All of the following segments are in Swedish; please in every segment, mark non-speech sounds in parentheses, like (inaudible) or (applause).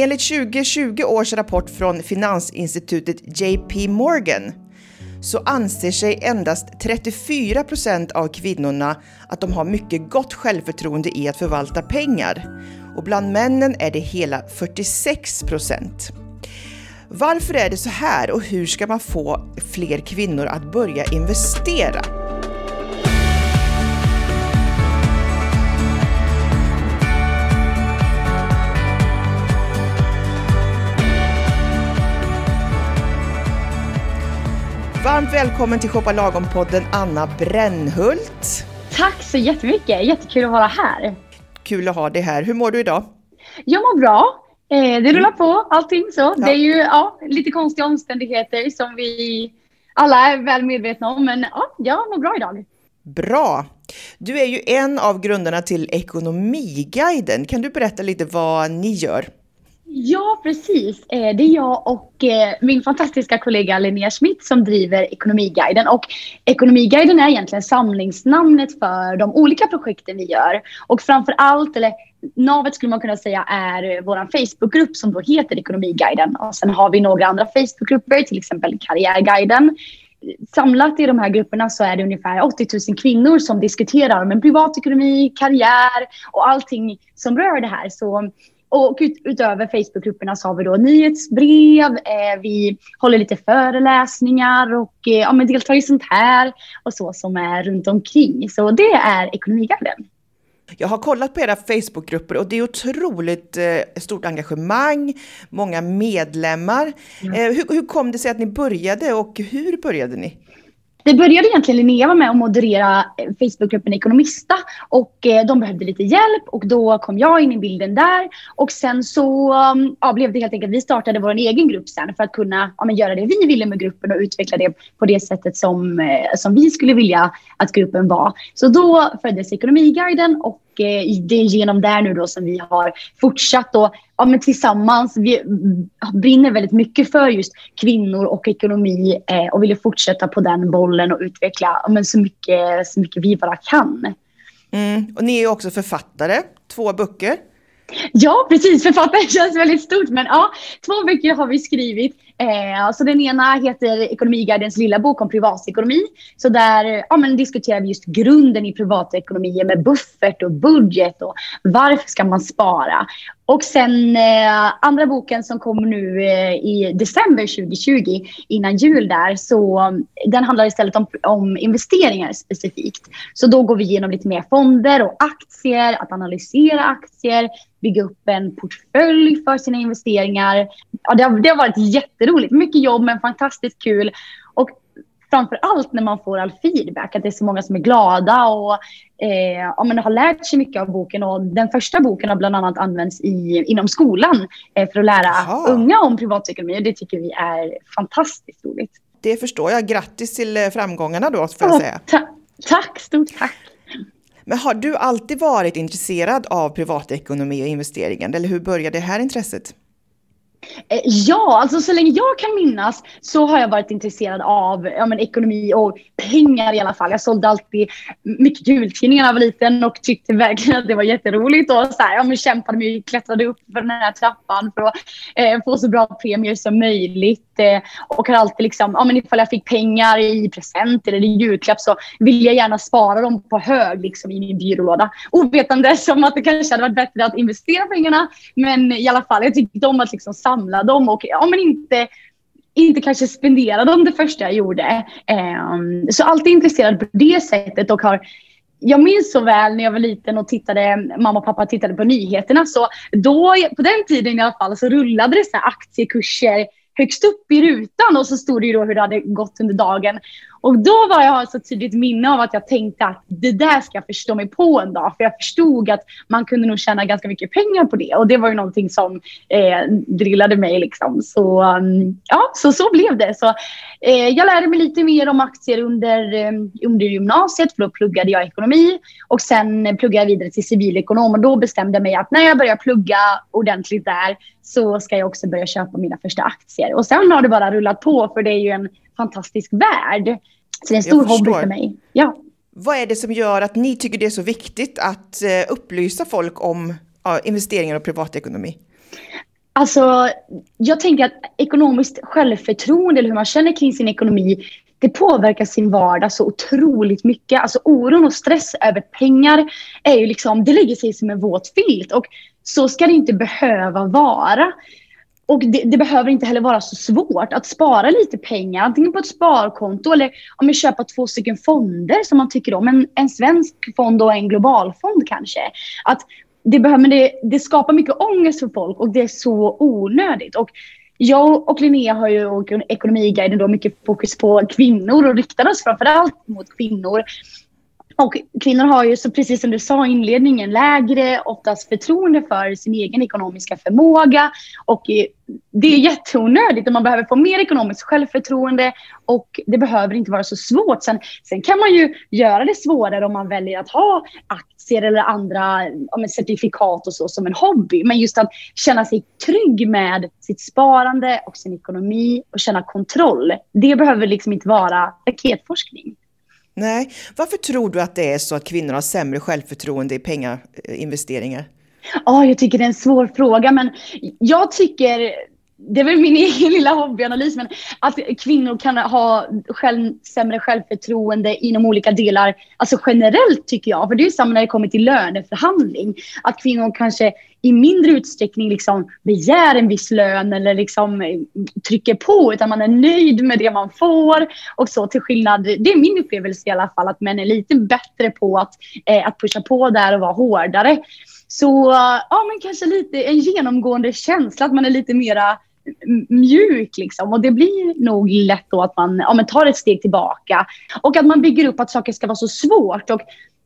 Enligt 2020 års rapport från finansinstitutet JP Morgan så anser sig endast 34 procent av kvinnorna att de har mycket gott självförtroende i att förvalta pengar. Och bland männen är det hela 46 procent. Varför är det så här och hur ska man få fler kvinnor att börja investera? Varmt välkommen till Shoppa Lagom-podden Anna Brännhult. Tack så jättemycket, jättekul att vara här. Kul att ha dig här. Hur mår du idag? Jag mår bra. Eh, det rullar på allting så. Ja. Det är ju ja, lite konstiga omständigheter som vi alla är väl medvetna om. Men ja, jag mår bra idag. Bra! Du är ju en av grundarna till Ekonomiguiden. Kan du berätta lite vad ni gör? Ja, precis. Eh, det är jag och eh, min fantastiska kollega Linnea Schmidt som driver Ekonomiguiden. Och Ekonomiguiden är egentligen samlingsnamnet för de olika projekten vi gör. Och framför allt, eller navet skulle man kunna säga är vår Facebookgrupp som då heter Ekonomiguiden. Och sen har vi några andra Facebookgrupper, till exempel Karriärguiden. Samlat i de här grupperna så är det ungefär 80 000 kvinnor som diskuterar om en privatekonomi, karriär och allting som rör det här. Så och ut, utöver Facebookgrupperna så har vi då nyhetsbrev, eh, vi håller lite föreläsningar och eh, ja, men deltar i sånt här och så som är runt omkring. Så det är Ekonomigarden. Jag har kollat på era Facebookgrupper och det är otroligt eh, stort engagemang, många medlemmar. Mm. Hur, hur kom det sig att ni började och hur började ni? Det började egentligen Linnea var med och moderera eh, Facebookgruppen Ekonomista och eh, de behövde lite hjälp och då kom jag in i bilden där och sen så um, ja, blev det helt enkelt, vi startade vår egen grupp sen för att kunna ja, göra det vi ville med gruppen och utveckla det på det sättet som, eh, som vi skulle vilja att gruppen var. Så då föddes Ekonomiguiden och det är genom där nu då som vi har fortsatt och ja, men tillsammans. Vi brinner väldigt mycket för just kvinnor och ekonomi eh, och vill fortsätta på den bollen och utveckla ja, men så, mycket, så mycket vi bara kan. Mm. Och ni är också författare, två böcker. Ja, precis. Författare känns väldigt stort. Men ja, två böcker har vi skrivit. Eh, så den ena heter Ekonomiguidens lilla bok om privatekonomi. Så där ja, men diskuterar vi just grunden i privatekonomi med buffert och budget och varför ska man spara. Och sen eh, andra boken som kommer nu eh, i december 2020 innan jul där så mm, den handlar istället om, om investeringar specifikt. Så då går vi igenom lite mer fonder och aktier, att analysera aktier, bygga upp en portfölj för sina investeringar. Ja, det, har, det har varit jätteroligt. Mycket jobb men fantastiskt kul. Och framför allt när man får all feedback, att det är så många som är glada och eh, ja, men har lärt sig mycket av boken. Och den första boken har bland annat använts i, inom skolan eh, för att lära Aha. unga om privatekonomi. Och det tycker vi är fantastiskt roligt. Det förstår jag. Grattis till eh, framgångarna då, får jag oh, säga. Ta tack, stort tack. Men har du alltid varit intresserad av privatekonomi och investeringar, eller hur började det här intresset? Eh, ja, alltså så länge jag kan minnas så har jag varit intresserad av ja, men, ekonomi och pengar i alla fall. Jag sålde alltid mycket jultidningar när jag var liten och tyckte verkligen att det var jätteroligt. Och så här, ja, men, kämpade mig, klättrade upp för den här trappan för att eh, få så bra premier som möjligt. Eh, och har alltid liksom, ja, men ifall jag fick pengar i present eller i julklapp så ville jag gärna spara dem på hög liksom, i min byrålåda. Ovetande som att det kanske hade varit bättre att investera pengarna. Men i alla fall, jag tyckte om att liksom samla dem och ja, men inte inte kanske spendera dem det första jag gjorde. Um, så alltid intresserad på det sättet och har jag minns så väl när jag var liten och tittade, mamma och pappa tittade på nyheterna. Så då, på den tiden i alla fall, så rullade det så aktiekurser högst upp i rutan och så stod det ju då hur det hade gått under dagen. Och då var jag så tydligt minne av att jag tänkte att det där ska jag förstå mig på en dag. För jag förstod att man kunde nog tjäna ganska mycket pengar på det. Och det var ju någonting som eh, drillade mig liksom. Så um, ja, så, så blev det. Så eh, jag lärde mig lite mer om aktier under, eh, under gymnasiet. För då pluggade jag ekonomi. Och sen pluggade jag vidare till civilekonom. Och då bestämde jag mig att när jag börjar plugga ordentligt där så ska jag också börja köpa mina första aktier. Och sen har det bara rullat på för det är ju en fantastisk värld. Så det är en stor hobby för mig. Ja. Vad är det som gör att ni tycker det är så viktigt att eh, upplysa folk om investeringar och privatekonomi? Alltså, jag tänker att ekonomiskt självförtroende eller hur man känner kring sin ekonomi det påverkar sin vardag så otroligt mycket. Alltså oron och stress över pengar är ju liksom, det lägger sig som en våt filt och så ska det inte behöva vara. Och det, det, behöver inte heller vara så svårt att spara lite pengar, antingen på ett sparkonto eller om man köper två stycken fonder som man tycker om. En, en svensk fond och en global fond kanske. Att det, behöver, det, det skapar mycket ångest för folk och det är så onödigt. Och jag och Linnea har ju och Ekonomiguiden då mycket fokus på kvinnor och riktar oss framförallt mot kvinnor. Och kvinnor har ju, så precis som du sa i inledningen, lägre oftast förtroende för sin egen ekonomiska förmåga. Och eh, det är jätteonödigt och man behöver få mer ekonomiskt självförtroende och det behöver inte vara så svårt. Sen, sen kan man ju göra det svårare om man väljer att ha aktier eller andra om certifikat och så som en hobby. Men just att känna sig trygg med sitt sparande och sin ekonomi och känna kontroll. Det behöver liksom inte vara raketforskning. Nej, varför tror du att det är så att kvinnor har sämre självförtroende i pengainvesteringar? Ja, oh, jag tycker det är en svår fråga, men jag tycker det är väl min (laughs) egen lilla hobbyanalys, men att kvinnor kan ha själv, sämre självförtroende inom olika delar, alltså generellt tycker jag, för det är samma när det kommer till löneförhandling, att kvinnor kanske i mindre utsträckning liksom begär en viss lön eller liksom trycker på, utan man är nöjd med det man får och så till skillnad, det är min upplevelse i alla fall, att män är lite bättre på att, eh, att pusha på där och vara hårdare. Så ja, men kanske lite en genomgående känsla att man är lite mera mjuk liksom. Och det blir nog lätt då att man ja, men tar ett steg tillbaka. Och att man bygger upp att saker ska vara så svårt. Och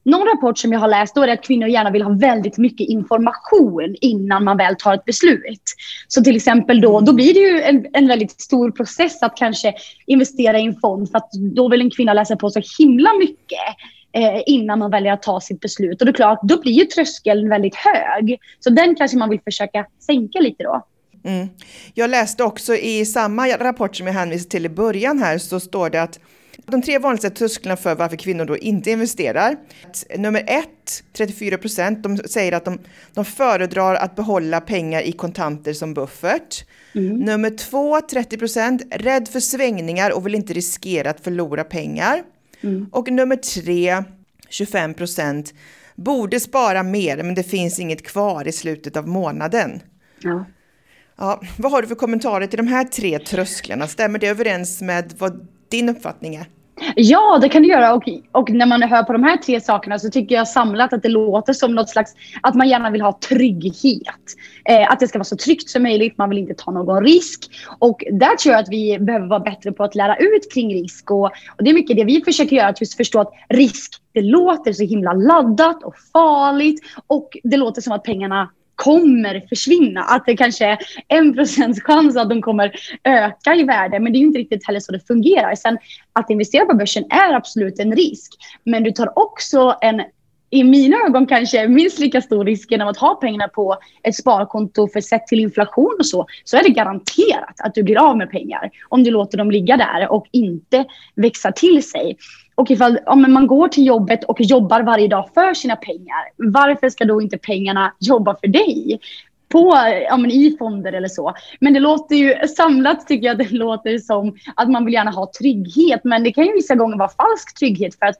någon rapport som jag har läst då är att kvinnor gärna vill ha väldigt mycket information innan man väl tar ett beslut. Så till exempel då, då blir det ju en, en väldigt stor process att kanske investera i en fond för att då vill en kvinna läsa på så himla mycket eh, innan man väljer att ta sitt beslut. Och det är klart, då blir ju tröskeln väldigt hög. Så den kanske man vill försöka sänka lite då. Mm. Jag läste också i samma rapport som jag hänvisade till i början här så står det att de tre vanligaste trösklarna för varför kvinnor då inte investerar. Nummer ett, 34 procent, de säger att de, de föredrar att behålla pengar i kontanter som buffert. Mm. Nummer två, 30 procent, rädd för svängningar och vill inte riskera att förlora pengar. Mm. Och nummer tre, 25 procent, borde spara mer men det finns inget kvar i slutet av månaden. Ja. Ja, vad har du för kommentarer till de här tre trösklarna? Stämmer det överens med vad din uppfattning är? Ja, det kan det göra. Och, och när man hör på de här tre sakerna så tycker jag samlat att det låter som något slags att man gärna vill ha trygghet. Eh, att det ska vara så tryggt som möjligt. Man vill inte ta någon risk. Och där tror jag att vi behöver vara bättre på att lära ut kring risk. Och, och det är mycket det vi försöker göra, att just förstå att risk, det låter så himla laddat och farligt. Och det låter som att pengarna kommer försvinna. Att det kanske är en procents chans att de kommer öka i värde. Men det är inte riktigt heller så det fungerar. Sen att investera på börsen är absolut en risk. Men du tar också en i mina ögon kanske minst lika stor risk genom att ha pengarna på ett sparkonto för sett till inflation och så, så är det garanterat att du blir av med pengar om du låter dem ligga där och inte växa till sig. Och ifall om man går till jobbet och jobbar varje dag för sina pengar, varför ska då inte pengarna jobba för dig? på, ja, men i fonder eller så. Men det låter ju samlat tycker jag det låter som att man vill gärna ha trygghet. Men det kan ju vissa gånger vara falsk trygghet för att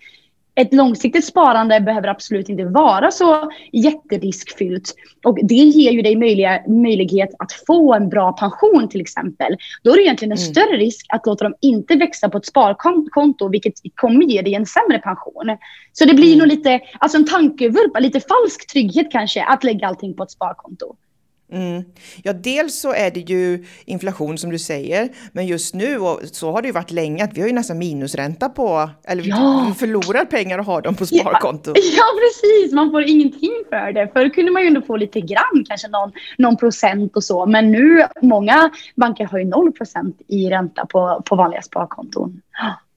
ett långsiktigt sparande behöver absolut inte vara så jätteriskfyllt. Och det ger ju dig möjliga, möjlighet att få en bra pension till exempel. Då är det egentligen en mm. större risk att låta dem inte växa på ett sparkonto, vilket kommer ge dig en sämre pension. Så det blir mm. nog lite, alltså en tankevurpa, lite falsk trygghet kanske, att lägga allting på ett sparkonto. Mm. Ja, dels så är det ju inflation som du säger, men just nu och så har det ju varit länge att vi har ju nästan minusränta på, eller ja. vi förlorar pengar och har dem på sparkonto. Ja, (laughs) ja, precis, man får ingenting för det. Förr kunde man ju ändå få lite grann, kanske någon, någon procent och så, men nu, många banker har ju noll procent i ränta på, på vanliga sparkonton.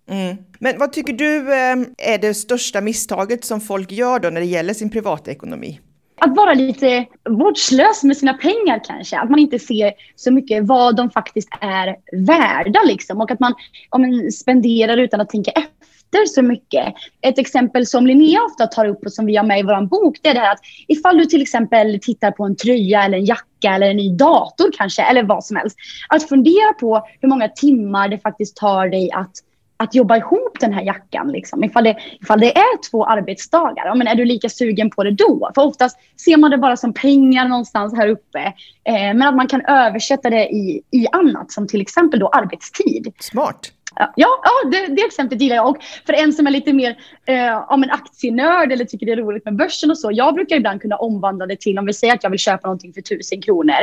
Mm. Men vad tycker du eh, är det största misstaget som folk gör då när det gäller sin privatekonomi? Att vara lite vårdslös med sina pengar kanske. Att man inte ser så mycket vad de faktiskt är värda liksom. Och att man, om man spenderar utan att tänka efter. så mycket. Ett exempel som Linnea ofta tar upp och som vi har med i vår bok, det är det här att ifall du till exempel tittar på en tröja eller en jacka eller en ny dator kanske, eller vad som helst. Att fundera på hur många timmar det faktiskt tar dig att att jobba ihop den här jackan. Liksom. Ifall, det, ifall det är två arbetsdagar, men är du lika sugen på det då? För oftast ser man det bara som pengar någonstans här uppe. Eh, men att man kan översätta det i, i annat, som till exempel då arbetstid. Smart. Ja, ja det, det exemplet gillar jag. Och för en som är lite mer eh, om en aktienörd eller tycker det är roligt med börsen och så. Jag brukar ibland kunna omvandla det till om vi säger att jag vill köpa någonting för tusen kronor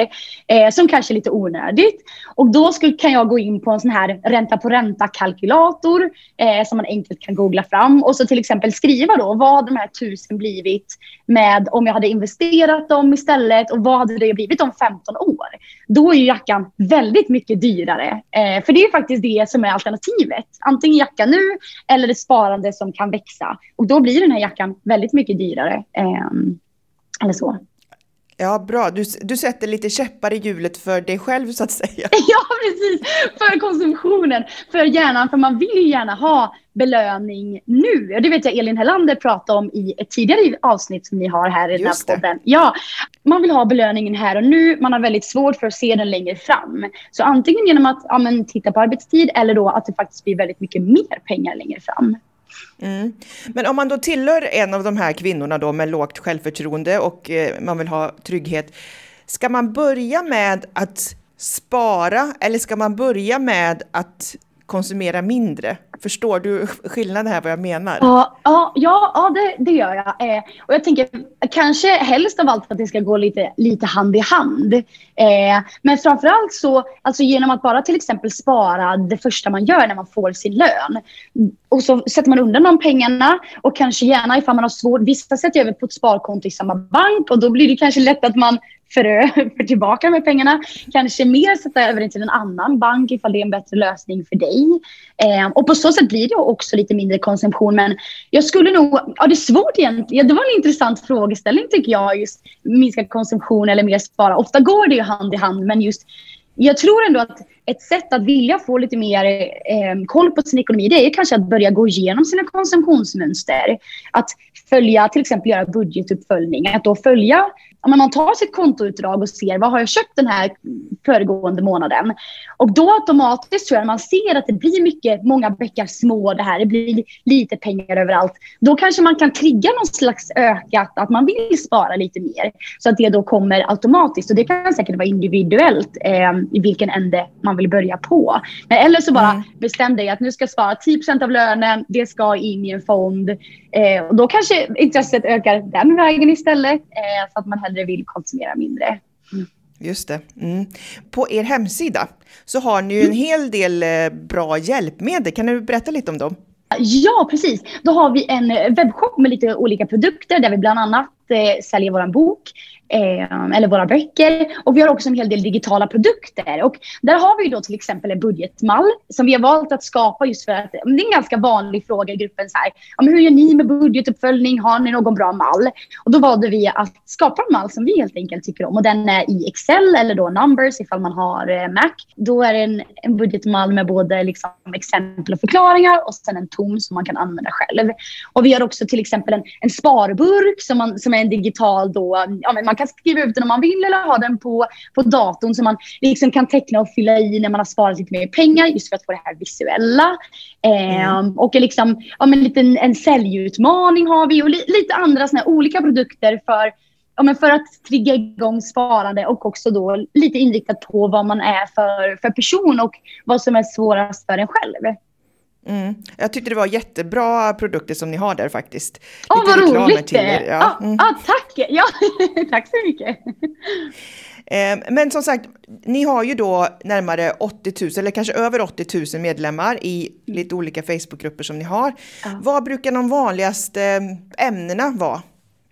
eh, som kanske är lite onödigt. Och då ska, kan jag gå in på en sån här ränta på ränta kalkylator eh, som man enkelt kan googla fram och så till exempel skriva då vad de här tusen blivit med om jag hade investerat dem istället och vad hade det blivit om 15 år. Då är ju jackan väldigt mycket dyrare. Eh, för det är faktiskt det som är alternativet. Antingen jacka nu eller ett sparande som kan växa. Och då blir den här jackan väldigt mycket dyrare. Eh, eller så. Ja, bra. Du, du sätter lite käppar i hjulet för dig själv så att säga. (laughs) ja, precis. För konsumtionen, för hjärnan. För man vill ju gärna ha belöning nu. Det vet jag Elin Hellander pratade om i ett tidigare avsnitt som ni har här i den här podden. Ja, man vill ha belöningen här och nu. Man har väldigt svårt för att se den längre fram. Så antingen genom att ja, men, titta på arbetstid eller då att det faktiskt blir väldigt mycket mer pengar längre fram. Mm. Men om man då tillhör en av de här kvinnorna då med lågt självförtroende och eh, man vill ha trygghet, ska man börja med att spara eller ska man börja med att konsumera mindre? Förstår du skillnaden här vad jag menar? Ja, ja, ja det, det gör jag. Eh, och jag tänker kanske helst av allt att det ska gå lite, lite hand i hand. Eh, men framförallt så, alltså genom att bara till exempel spara det första man gör när man får sin lön. Och så sätter man undan de pengarna och kanske gärna ifall man har svårt, vissa sätter över på ett sparkonto i samma bank och då blir det kanske lätt att man för, (laughs) för tillbaka med pengarna. Kanske mer sätta över det till en annan bank ifall det är en bättre lösning för dig. Eh, och på så sätt blir det också lite mindre konsumtion. Men jag skulle nog, ja det är svårt egentligen. Det var en intressant frågeställning tycker jag. Just minskad konsumtion eller mer spara. Ofta går det ju hand i hand men just jag tror ändå att ett sätt att vilja få lite mer eh, koll på sin ekonomi det är kanske att börja gå igenom sina konsumtionsmönster. Att följa, till exempel göra budgetuppföljning. Att då följa om man tar sitt kontoutdrag och ser vad har jag köpt den här föregående månaden. Och då automatiskt tror jag man ser att det blir mycket, många bäckar små det här, det blir lite pengar överallt. Då kanske man kan trigga någon slags ökat, att man vill spara lite mer. Så att det då kommer automatiskt. Och det kan säkert vara individuellt eh, i vilken ände man vill börja på. Men eller så bara mm. bestäm dig att nu ska jag spara 10% av lönen, det ska in i en fond. Eh, och då kanske intresset ökar den vägen istället. Eh, så att man hellre vill konsumera mindre. Mm. Just det. Mm. På er hemsida så har ni ju en mm. hel del eh, bra hjälpmedel. Kan du berätta lite om dem? Ja, precis. Då har vi en webbshop med lite olika produkter där vi bland annat eh, säljer vår bok eh, eller våra böcker. Och vi har också en hel del digitala produkter. Och där har vi då till exempel en budgetmall som vi har valt att skapa just för att det är en ganska vanlig fråga i gruppen. Så här, ja, men hur gör ni med budgetuppföljning? Har ni någon bra mall? Och då valde vi att skapa en mall som vi helt enkelt tycker om. Och den är i Excel eller då Numbers ifall man har eh, Mac. Då är det en, en budgetmall med både liksom, exempel och förklaringar och sen en tom som man kan använda själv. Och vi har också till exempel en, en sparburk som, man, som är en digital då, ja, men man kan skriva ut den om man vill eller ha den på, på datorn så man liksom kan teckna och fylla i när man har sparat lite mer pengar just för att få det här visuella. Mm. och liksom, ja, men lite en, en säljutmaning har vi och li, lite andra såna olika produkter för ja, men för att trigga igång sparande och också då lite inriktat på vad man är för, för person och vad som är svårast för en själv. Mm. Jag tyckte det var jättebra produkter som ni har där faktiskt. Åh, oh, vad roligt! Det. Ja. Mm. Ah, tack! Ja, (laughs) tack så mycket! Ehm, men som sagt, ni har ju då närmare 80 000, eller kanske över 80 000 medlemmar i lite olika Facebookgrupper som ni har. Ja. Vad brukar de vanligaste ämnena vara?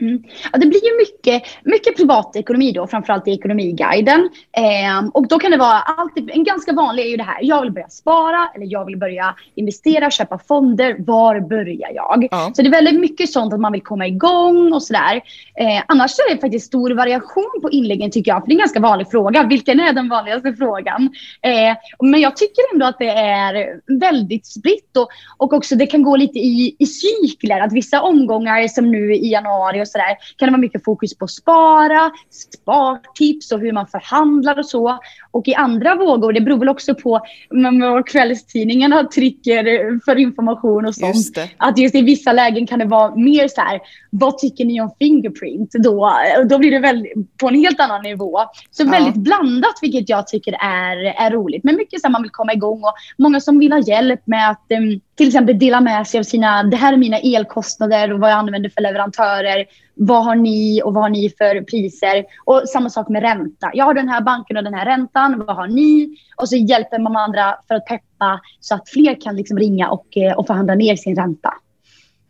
Mm. Ja, det blir ju mycket, mycket privatekonomi då, framförallt i Ekonomiguiden. Eh, och då kan det vara alltid, en ganska vanlig är ju det här, jag vill börja spara eller jag vill börja investera, köpa fonder. Var börjar jag? Ja. Så det är väldigt mycket sånt att man vill komma igång och sådär. Eh, annars är det faktiskt stor variation på inläggen tycker jag, för det är en ganska vanlig fråga. Vilken är den vanligaste frågan? Eh, men jag tycker ändå att det är väldigt spritt och, och också det kan gå lite i, i cykler. Att vissa omgångar som nu i januari sådär kan det vara mycket fokus på att spara, spartips och hur man förhandlar och så. Och i andra vågor, det beror väl också på vad kvällstidningarna trycker för information och sånt. Just att just i vissa lägen kan det vara mer så här, vad tycker ni om Fingerprint? Då, då blir det väldigt, på en helt annan nivå. Så ja. väldigt blandat, vilket jag tycker är, är roligt. Men mycket så här, man vill komma igång och många som vill ha hjälp med att um, till exempel dela med sig av sina, det här är mina elkostnader och vad jag använder för leverantörer. Vad har ni och vad har ni för priser? Och samma sak med ränta. Jag har den här banken och den här räntan. Vad har ni? Och så hjälper man andra för att peppa så att fler kan liksom ringa och, eh, och förhandla ner sin ränta.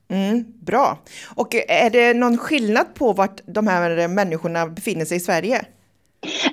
Mm, bra. Och är det någon skillnad på vart de här människorna befinner sig i Sverige?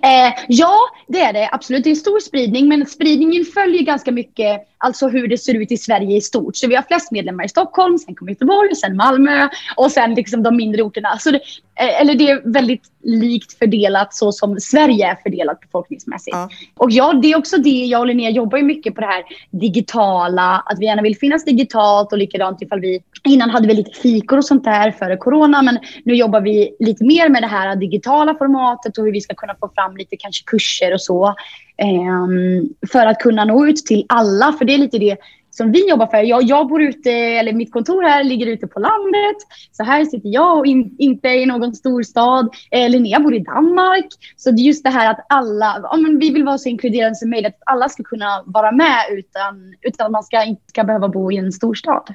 Eh, ja, det är det absolut. Det är stor spridning, men spridningen följer ganska mycket alltså hur det ser ut i Sverige i stort. Så vi har flest medlemmar i Stockholm, sen kommer Göteborg, sen Malmö och sen liksom de mindre orterna. Så det, eh, eller det är väldigt likt fördelat så som Sverige är fördelat befolkningsmässigt. Ja. Och ja, det är också det, jag och Linnea jobbar ju mycket på det här digitala, att vi gärna vill finnas digitalt och likadant ifall vi Innan hade vi lite fikor och sånt där före corona, men nu jobbar vi lite mer med det här digitala formatet och hur vi ska kunna få fram lite kanske kurser och så. Um, för att kunna nå ut till alla, för det är lite det som vi jobbar för. Jag, jag bor ute, eller mitt kontor här ligger ute på landet. Så här sitter jag och in, inte i någon storstad. Eh, Linnea bor i Danmark. Så det är just det här att alla, ja, men vi vill vara så inkluderande som möjligt. Att alla ska kunna vara med utan, utan att man ska, inte ska behöva bo i en storstad.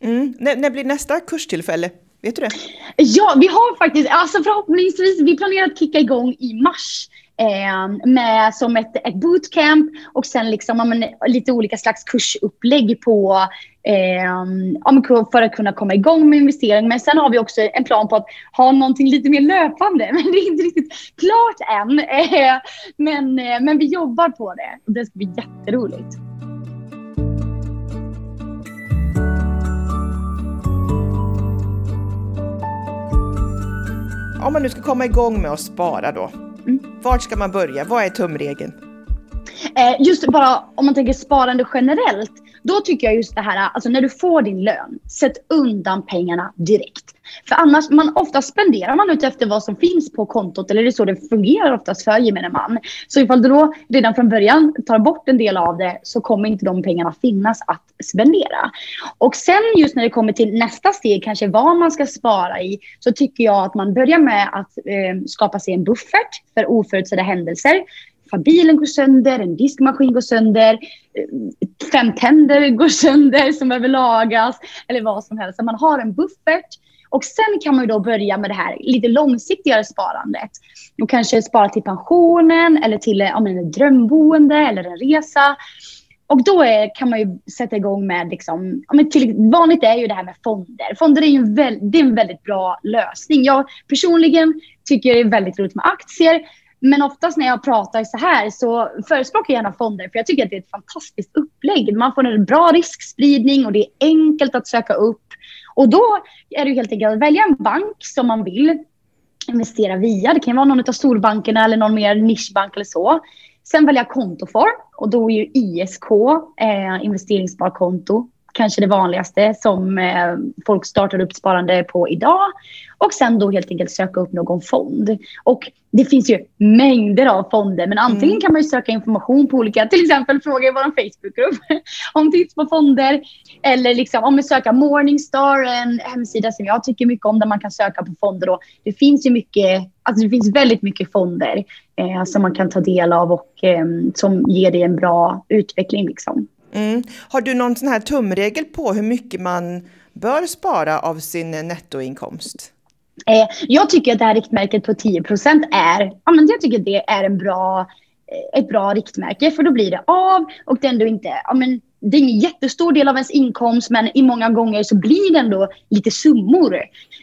Mm. När, när blir nästa kurstillfälle? Vet du det? Ja, vi har faktiskt, alltså förhoppningsvis, vi planerar att kicka igång i mars. Eh, med som ett, ett bootcamp och sen liksom, men, lite olika slags kursupplägg på eh, för att kunna komma igång med investering. Men sen har vi också en plan på att ha någonting lite mer löpande. (laughs) Men det är inte riktigt klart än. Eh, men, eh, men vi jobbar på det och det ska bli jätteroligt. om man nu ska komma igång med att spara då, mm. vart ska man börja? Vad är tumregeln? Eh, just bara om man tänker sparande generellt, då tycker jag just det här, alltså när du får din lön, sätt undan pengarna direkt. För annars, man, oftast spenderar man ut efter vad som finns på kontot, eller det är så det fungerar oftast för gemene man. Så ifall du då redan från början tar bort en del av det så kommer inte de pengarna finnas att spendera. Och sen just när det kommer till nästa steg, kanske vad man ska spara i, så tycker jag att man börjar med att eh, skapa sig en buffert för oförutsedda händelser bilen går sönder, en diskmaskin går sönder, eh, fem tänder går sönder som behöver lagas eller vad som helst. Så man har en buffert och sen kan man då börja med det här lite långsiktigare sparandet. Och kanske spara till pensionen eller till eh, om en drömboende eller en resa. Och då är, kan man ju sätta igång med, liksom, ja, till, vanligt är ju det här med fonder. Fonder är ju en, väl, det är en väldigt bra lösning. Jag personligen tycker det är väldigt roligt med aktier. Men oftast när jag pratar så här så förespråkar jag gärna fonder för jag tycker att det är ett fantastiskt upplägg. Man får en bra riskspridning och det är enkelt att söka upp. Och då är det helt enkelt att välja en bank som man vill investera via. Det kan vara någon av storbankerna eller någon mer nischbank eller så. Sen välja kontoform och då är ju ISK, eh, investeringssparkonto, kanske det vanligaste som eh, folk startar upp sparande på idag. Och sen då helt enkelt söka upp någon fond. Och det finns ju mängder av fonder, men antingen mm. kan man söka information på olika, till exempel fråga i vår Facebookgrupp (laughs) om tips på fonder. Eller liksom, om man söker Morningstar, en hemsida som jag tycker mycket om där man kan söka på fonder. Då. Det finns ju mycket, alltså det finns väldigt mycket fonder eh, som man kan ta del av och eh, som ger dig en bra utveckling. Liksom. Mm. Har du någon sån här tumregel på hur mycket man bör spara av sin nettoinkomst? Eh, jag tycker att det här riktmärket på 10% är, ja, men jag tycker det är en bra, eh, ett bra riktmärke för då blir det av och det är ändå inte, ja, men det är ingen jättestor del av ens inkomst men i många gånger så blir det ändå lite summor.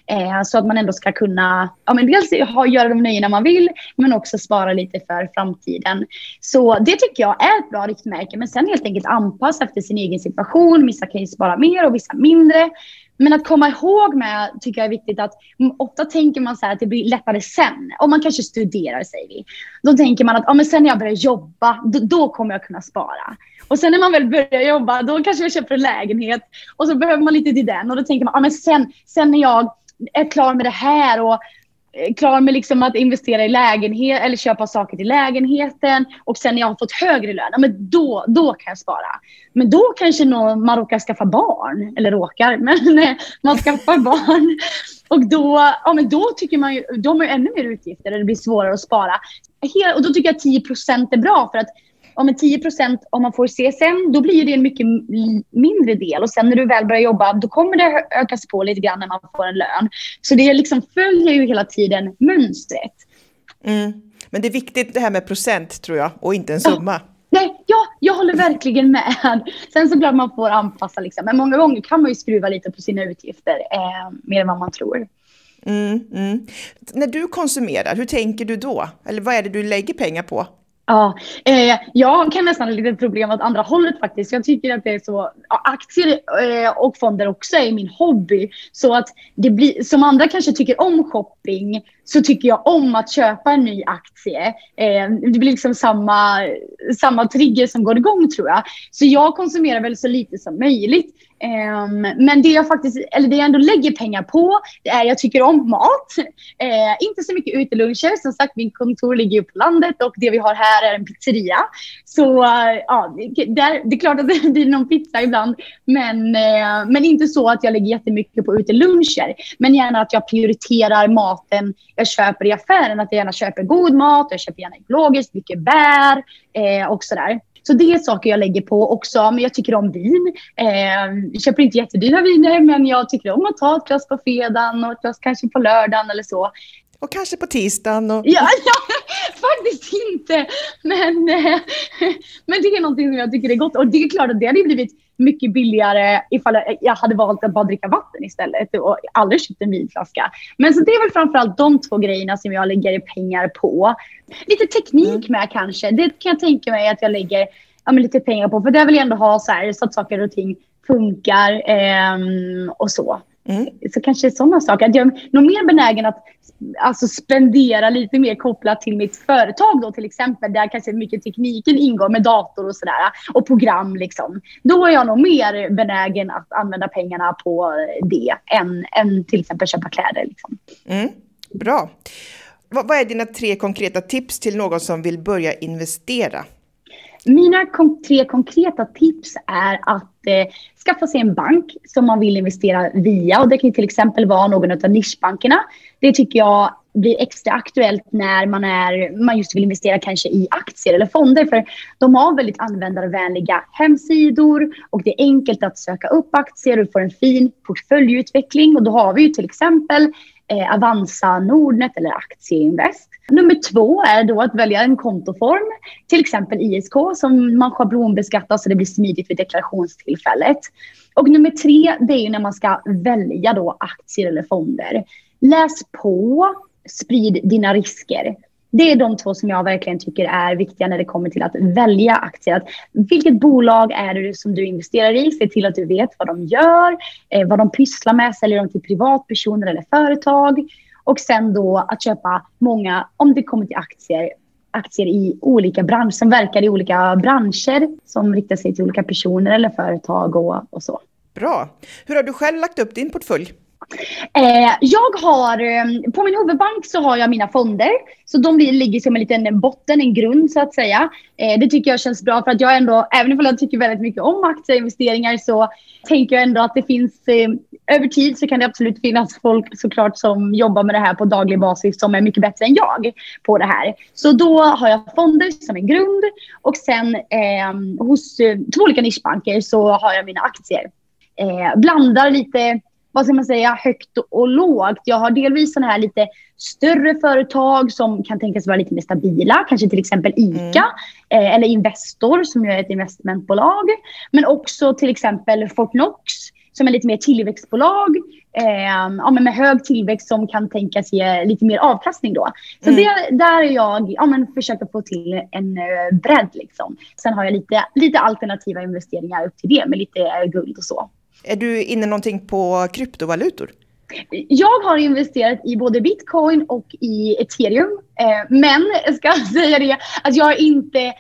Eh, så att man ändå ska kunna ja, men dels ha, göra de nöjena man vill men också spara lite för framtiden. Så det tycker jag är ett bra riktmärke men sen helt enkelt anpassa efter sin egen situation. Vissa kan ju spara mer och vissa mindre. Men att komma ihåg med tycker jag är viktigt att ofta tänker man så här att det blir lättare sen. Om man kanske studerar säger vi. Då tänker man att ah, men sen när jag börjar jobba, då, då kommer jag kunna spara. Och sen när man väl börjar jobba, då kanske jag köper en lägenhet. Och så behöver man lite till den. Och då tänker man, ja men sen, sen när jag är klar med det här och Eh, klar med liksom att investera i lägenhet eller köpa saker till lägenheten och sen när jag har fått högre lön, men då, då kan jag spara. Men då kanske någon, man råkar skaffa barn, eller råkar, (laughs) men nej, man skaffar barn. Och då, ja, men då tycker man ju, de har ju ännu mer utgifter och det blir svårare att spara. Och då tycker jag att 10% är bra för att om en 10% om man får CSN, då blir det en mycket mindre del. Och sen när du väl börjar jobba, då kommer det ökas på lite grann när man får en lön. Så det liksom följer ju hela tiden mönstret. Mm. Men det är viktigt det här med procent tror jag, och inte en summa. Ja. Nej, ja, jag håller verkligen med. Sen såklart man får anpassa, liksom. men många gånger kan man ju skruva lite på sina utgifter, eh, mer än vad man tror. Mm, mm. När du konsumerar, hur tänker du då? Eller vad är det du lägger pengar på? Ja, eh, jag kan nästan ha lite problem åt andra hållet faktiskt. Jag tycker att det är så, aktier eh, och fonder också är min hobby. Så att det blir, som andra kanske tycker om shopping så tycker jag om att köpa en ny aktie. Eh, det blir liksom samma, samma trigger som går igång tror jag. Så jag konsumerar väl så lite som möjligt. Um, men det jag faktiskt, eller det jag ändå lägger pengar på, det är jag tycker om mat. Uh, inte så mycket uteluncher. Som sagt, min kontor ligger ju på landet och det vi har här är en pizzeria. Så uh, ja, det, det, är klart att det blir någon pizza ibland. Men, uh, men inte så att jag lägger jättemycket på uteluncher. Men gärna att jag prioriterar maten jag köper i affären. Att jag gärna köper god mat, jag köper gärna ekologiskt, mycket bär och sådär. Så det är saker jag lägger på också. Men jag tycker om vin. Eh, jag köper inte jättedyra viner, men jag tycker om att ta ett glas på fredagen och ett glas kanske på lördagen eller så. Och kanske på tisdagen. Och... Ja, (laughs) ja, faktiskt inte. Men, eh, (laughs) men det är någonting som jag tycker är gott. Och det är klart att det hade blivit mycket billigare ifall jag hade valt att bara dricka vatten istället och aldrig köpt en vinflaska. Men så det är väl framförallt de två grejerna som jag lägger pengar på. Lite teknik mm. med kanske. Det kan jag tänka mig att jag lägger ja, lite pengar på. För det vill jag ändå ha så, här, så att saker och ting funkar eh, och så. Mm. Så kanske sådana saker. Att jag är nog mer benägen att alltså, spendera lite mer kopplat till mitt företag då till exempel. Där kanske mycket tekniken ingår med dator och sådär. Och program liksom. Då är jag nog mer benägen att använda pengarna på det än, än till exempel köpa kläder. Liksom. Mm. Bra. Vad, vad är dina tre konkreta tips till någon som vill börja investera? Mina tre konkreta tips är att eh, skaffa sig en bank som man vill investera via. Och det kan till exempel vara någon av nischbankerna. Det tycker jag blir extra aktuellt när man, är, man just vill investera kanske i aktier eller fonder. För de har väldigt användarvänliga hemsidor och det är enkelt att söka upp aktier och får en fin portföljutveckling. Och då har vi ju till exempel eh, Avanza Nordnet eller Aktieinvest. Nummer två är då att välja en kontoform, till exempel ISK som man schablonbeskattar så det blir smidigt vid deklarationstillfället. Och nummer tre, det är när man ska välja då aktier eller fonder. Läs på, sprid dina risker. Det är de två som jag verkligen tycker är viktiga när det kommer till att välja aktier. Att vilket bolag är det som du investerar i? Se till att du vet vad de gör, eh, vad de pysslar med. Säljer de till privatpersoner eller företag? Och sen då att köpa många, om det kommer till aktier, aktier i olika branscher, som verkar i olika branscher, som riktar sig till olika personer eller företag och, och så. Bra. Hur har du själv lagt upp din portfölj? Eh, jag har, eh, på min huvudbank så har jag mina fonder. Så de ligger som en liten botten, en grund så att säga. Eh, det tycker jag känns bra för att jag ändå, även om jag tycker väldigt mycket om aktieinvesteringar så tänker jag ändå att det finns, eh, över tid så kan det absolut finnas folk såklart som jobbar med det här på daglig basis som är mycket bättre än jag på det här. Så då har jag fonder som en grund och sen eh, hos eh, två olika nischbanker så har jag mina aktier. Eh, blandar lite vad ska man säga, högt och lågt. Jag har delvis sådana här lite större företag som kan tänkas vara lite mer stabila, kanske till exempel ICA mm. eh, eller Investor som ju är ett investmentbolag. Men också till exempel Fortnox som är lite mer tillväxtbolag eh, ja, men med hög tillväxt som kan tänkas ge lite mer avkastning då. Så mm. det, där är jag, ja, men försöker få till en uh, bredd liksom. Sen har jag lite, lite alternativa investeringar upp till det med lite uh, guld och så. Är du inne någonting på kryptovalutor? Jag har investerat i både bitcoin och i ethereum. Eh, men jag ska (laughs) säga det att jag är inte eh,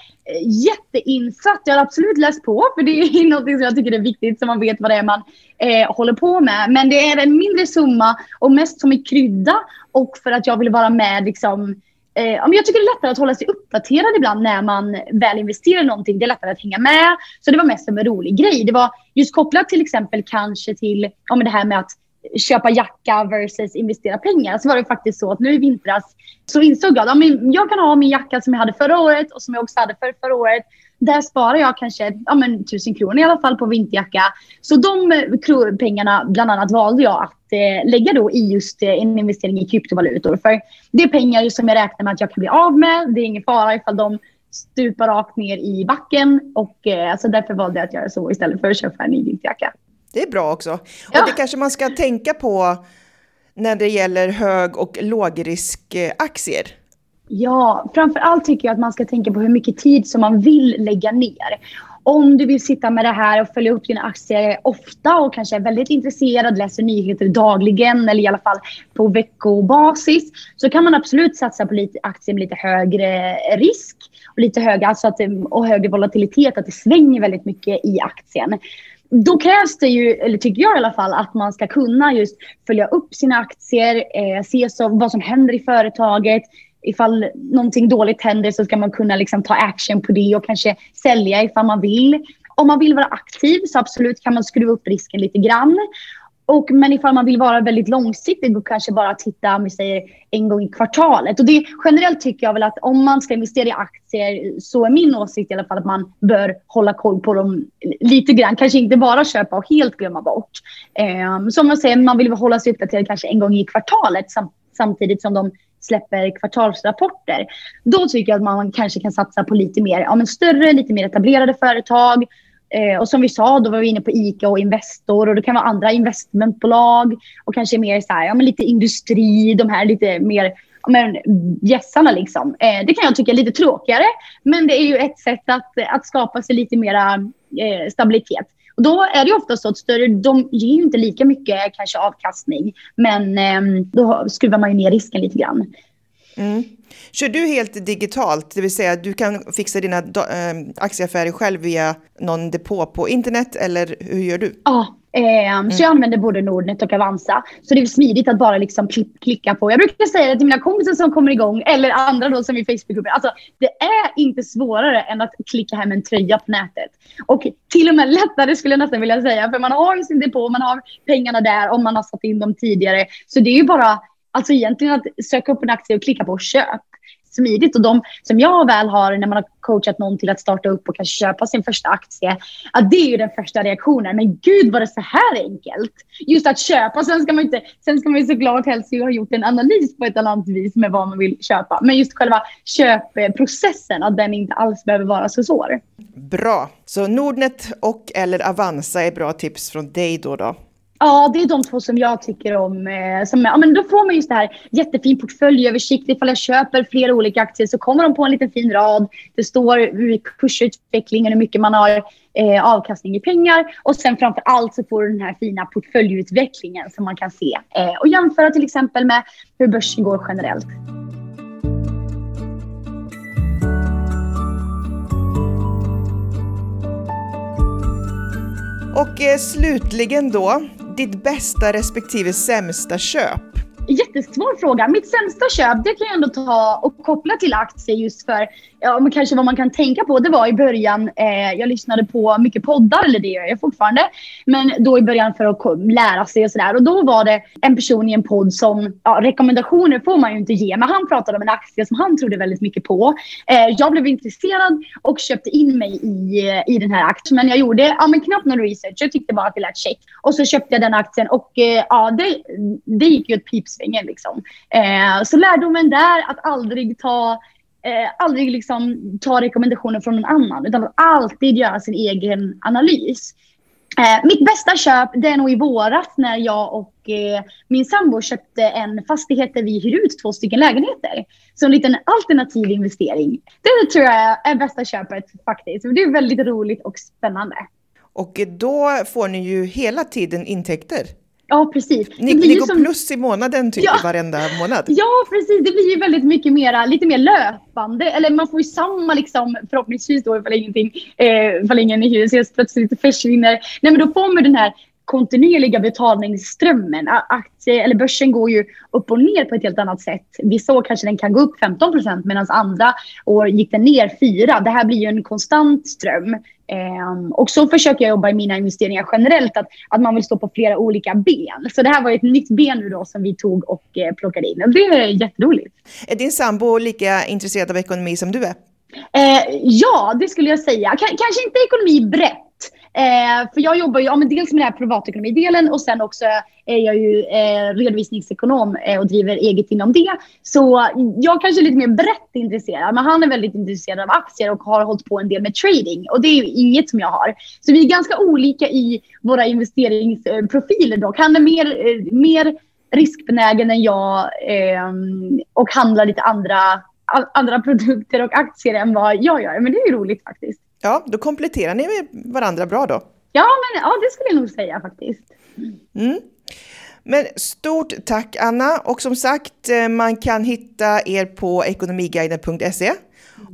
jätteinsatt. Jag har absolut läst på för det är (laughs) något som jag tycker är viktigt så man vet vad det är man eh, håller på med. Men det är en mindre summa och mest som en krydda och för att jag vill vara med liksom Eh, jag tycker det är lättare att hålla sig uppdaterad ibland när man väl investerar i någonting. Det är lättare att hänga med. Så det var mest som en rolig grej. Det var just kopplat till exempel kanske till ja, men det här med att köpa jacka versus investera pengar. Så var det faktiskt så att nu i vintras så insåg jag att ja, jag kan ha min jacka som jag hade förra året och som jag också hade för förra året. Där sparar jag kanske ja, men, tusen kronor i alla fall på vinterjacka. Så de eh, pengarna bland annat valde jag att eh, lägga då i just eh, en investering i kryptovalutor. För det är pengar som jag räknar med att jag kan bli av med. Det är ingen fara ifall de stupar rakt ner i backen. Och eh, alltså därför valde jag att göra så istället för att köpa en ny vinterjacka. Det är bra också. Ja. Och det kanske man ska tänka på när det gäller hög och lågriskaktier. Ja, framför allt tycker jag att man ska tänka på hur mycket tid som man vill lägga ner. Om du vill sitta med det här och följa upp dina aktier ofta och kanske är väldigt intresserad, läser nyheter dagligen eller i alla fall på veckobasis så kan man absolut satsa på lite aktier med lite högre risk och lite högre, alltså att, och högre volatilitet, att det svänger väldigt mycket i aktien då krävs det ju, eller tycker jag i alla fall, att man ska kunna just följa upp sina aktier, eh, se så, vad som händer i företaget. Ifall någonting dåligt händer så ska man kunna liksom ta action på det och kanske sälja ifall man vill. Om man vill vara aktiv så absolut kan man skruva upp risken lite grann. Och, men ifall man vill vara väldigt långsiktig och kanske bara titta om vi säger en gång i kvartalet. Och det, generellt tycker jag väl att om man ska investera i aktier så är min åsikt i alla fall att man bör hålla koll på dem lite grann. Kanske inte bara köpa och helt glömma bort. Eh, som man säger, man vill hålla sig uppdaterad kanske en gång i kvartalet sam samtidigt som de släpper kvartalsrapporter. Då tycker jag att man kanske kan satsa på lite mer, ja, men större, lite mer etablerade företag Eh, och som vi sa, då var vi inne på ICA och Investor och det kan vara andra investmentbolag och kanske mer så här, ja, men lite industri, de här lite mer men gässarna liksom. Eh, det kan jag tycka är lite tråkigare, men det är ju ett sätt att, att skapa sig lite mera eh, stabilitet. Då är det ofta så att större, de ger ju inte lika mycket kanske avkastning, men eh, då skruvar man ju ner risken lite grann. Mm. Kör du helt digitalt, det vill säga du kan fixa dina äh, aktieaffärer själv via någon depå på internet eller hur gör du? Ja, eh, mm. så jag använder både Nordnet och Avanza. Så det är smidigt att bara liksom klicka på. Jag brukar säga det till mina kompisar som kommer igång eller andra då som är Facebookgrupper. Alltså det är inte svårare än att klicka hem en tröja på nätet. Och till och med lättare skulle jag nästan vilja säga. För man har ju sin depå, man har pengarna där om man har satt in dem tidigare. Så det är ju bara Alltså egentligen att söka upp en aktie och klicka på köp smidigt. Och de som jag väl har när man har coachat någon till att starta upp och kanske köpa sin första aktie, att det är ju den första reaktionen. Men gud var det så här enkelt? Just att köpa. Sen ska man, inte, sen ska man ju såklart helst ha gjort en analys på ett annat vis med vad man vill köpa. Men just själva köpprocessen, att den inte alls behöver vara så svår. Bra. Så Nordnet och eller Avanza är bra tips från dig då? då. Ja, det är de två som jag tycker om. Eh, som, ja, men då får man just det här jättefin portföljöversikt. Ifall jag köper flera olika aktier så kommer de på en liten fin rad. Det står kursutvecklingen, hur mycket man har eh, avkastning i pengar. Och sen framför allt så får du den här fina portföljutvecklingen som man kan se. Eh, och jämföra till exempel med hur börsen går generellt. Och eh, slutligen då, ditt bästa respektive sämsta köp? Jättesvår fråga. Mitt sämsta köp, det kan jag ändå ta och koppla till aktier just för, ja, men kanske vad man kan tänka på. Det var i början, eh, jag lyssnade på mycket poddar, eller det gör jag fortfarande. Men då i början för att lära sig och sådär. Och då var det en person i en podd som, ja, rekommendationer får man ju inte ge, men han pratade om en aktie som han trodde väldigt mycket på. Eh, jag blev intresserad och köpte in mig i, eh, i den här aktien. Men jag gjorde ja, men knappt någon research. Jag tyckte bara att det lät check. Och så köpte jag den aktien och eh, ja, det, det gick ju ett svängen. Liksom. Eh, så lärdomen där att aldrig ta eh, aldrig liksom ta rekommendationer från någon annan utan att alltid göra sin egen analys. Eh, mitt bästa köp det är nog i våras när jag och eh, min sambo köpte en fastighet där vi hyr ut två stycken lägenheter. Så en liten alternativ investering. Det tror jag är bästa köpet faktiskt. Det är väldigt roligt och spännande. Och då får ni ju hela tiden intäkter. Ja, precis. Ni, ni går som... plus i månaden typ ja. varenda månad. Ja, precis. Det blir ju väldigt mycket mera, lite mer löpande. Eller man får ju samma liksom, förhoppningsvis då ifall ingenting, eh, ifall ingen hyresgäst plötsligt försvinner. Nej, men då får man den här kontinuerliga betalningsströmmen. Aktie, eller börsen går ju upp och ner på ett helt annat sätt. Vissa år kanske den kan gå upp 15 procent medan andra år gick den ner 4. Det här blir ju en konstant ström. Um, och så försöker jag jobba i mina investeringar generellt, att, att man vill stå på flera olika ben. Så det här var ett nytt ben nu då som vi tog och eh, plockade in. Och det är jätteroligt. Är din sambo lika intresserad av ekonomi som du är? Eh, ja, det skulle jag säga. K kanske inte ekonomi brett. Eh, för jag jobbar ju ja, men dels med den här privatekonomidelen och sen också eh, är jag ju eh, redovisningsekonom eh, och driver eget inom det. Så jag kanske är lite mer brett intresserad, men han är väldigt intresserad av aktier och har hållit på en del med trading och det är ju inget som jag har. Så vi är ganska olika i våra investeringsprofiler dock. Han är mer, eh, mer riskbenägen än jag eh, och handlar lite andra, andra produkter och aktier än vad jag gör. Men det är ju roligt faktiskt. Ja, då kompletterar ni varandra bra då. Ja, men, ja det skulle jag nog säga faktiskt. Mm. Men stort tack Anna och som sagt eh, man kan hitta er på ekonomiguiden.se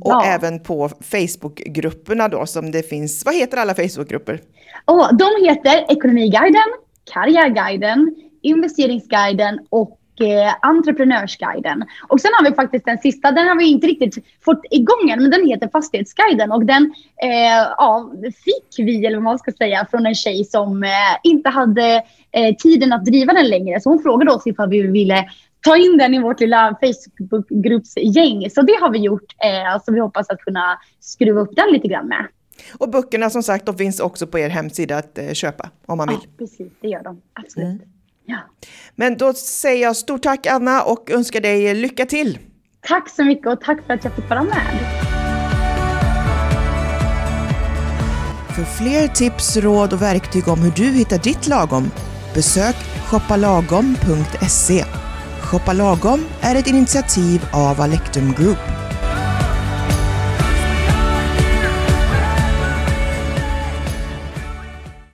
och ja. även på Facebookgrupperna då som det finns. Vad heter alla Facebookgrupper? Oh, de heter Ekonomiguiden, Karriärguiden, Investeringsguiden och eh, Entreprenörsguiden. Och sen har vi faktiskt den sista, den har vi inte riktigt fått igång än, men den heter Fastighetsguiden. Och den eh, ja, fick vi, eller vad man ska säga, från en tjej som eh, inte hade eh, tiden att driva den längre. Så hon frågade oss ifall vi ville ta in den i vårt lilla Facebookgruppsgäng. Så det har vi gjort. Eh, så vi hoppas att kunna skruva upp den lite grann med. Och böckerna som sagt, de finns också på er hemsida att eh, köpa om man vill. Ja, precis. Det gör de. Absolut. Mm. Ja. Men då säger jag stort tack Anna och önskar dig lycka till. Tack så mycket och tack för att jag fick vara med. För fler tips, råd och verktyg om hur du hittar ditt lagom, besök shoppalagom.se. Shoppa Lagom är ett initiativ av Alectum Group.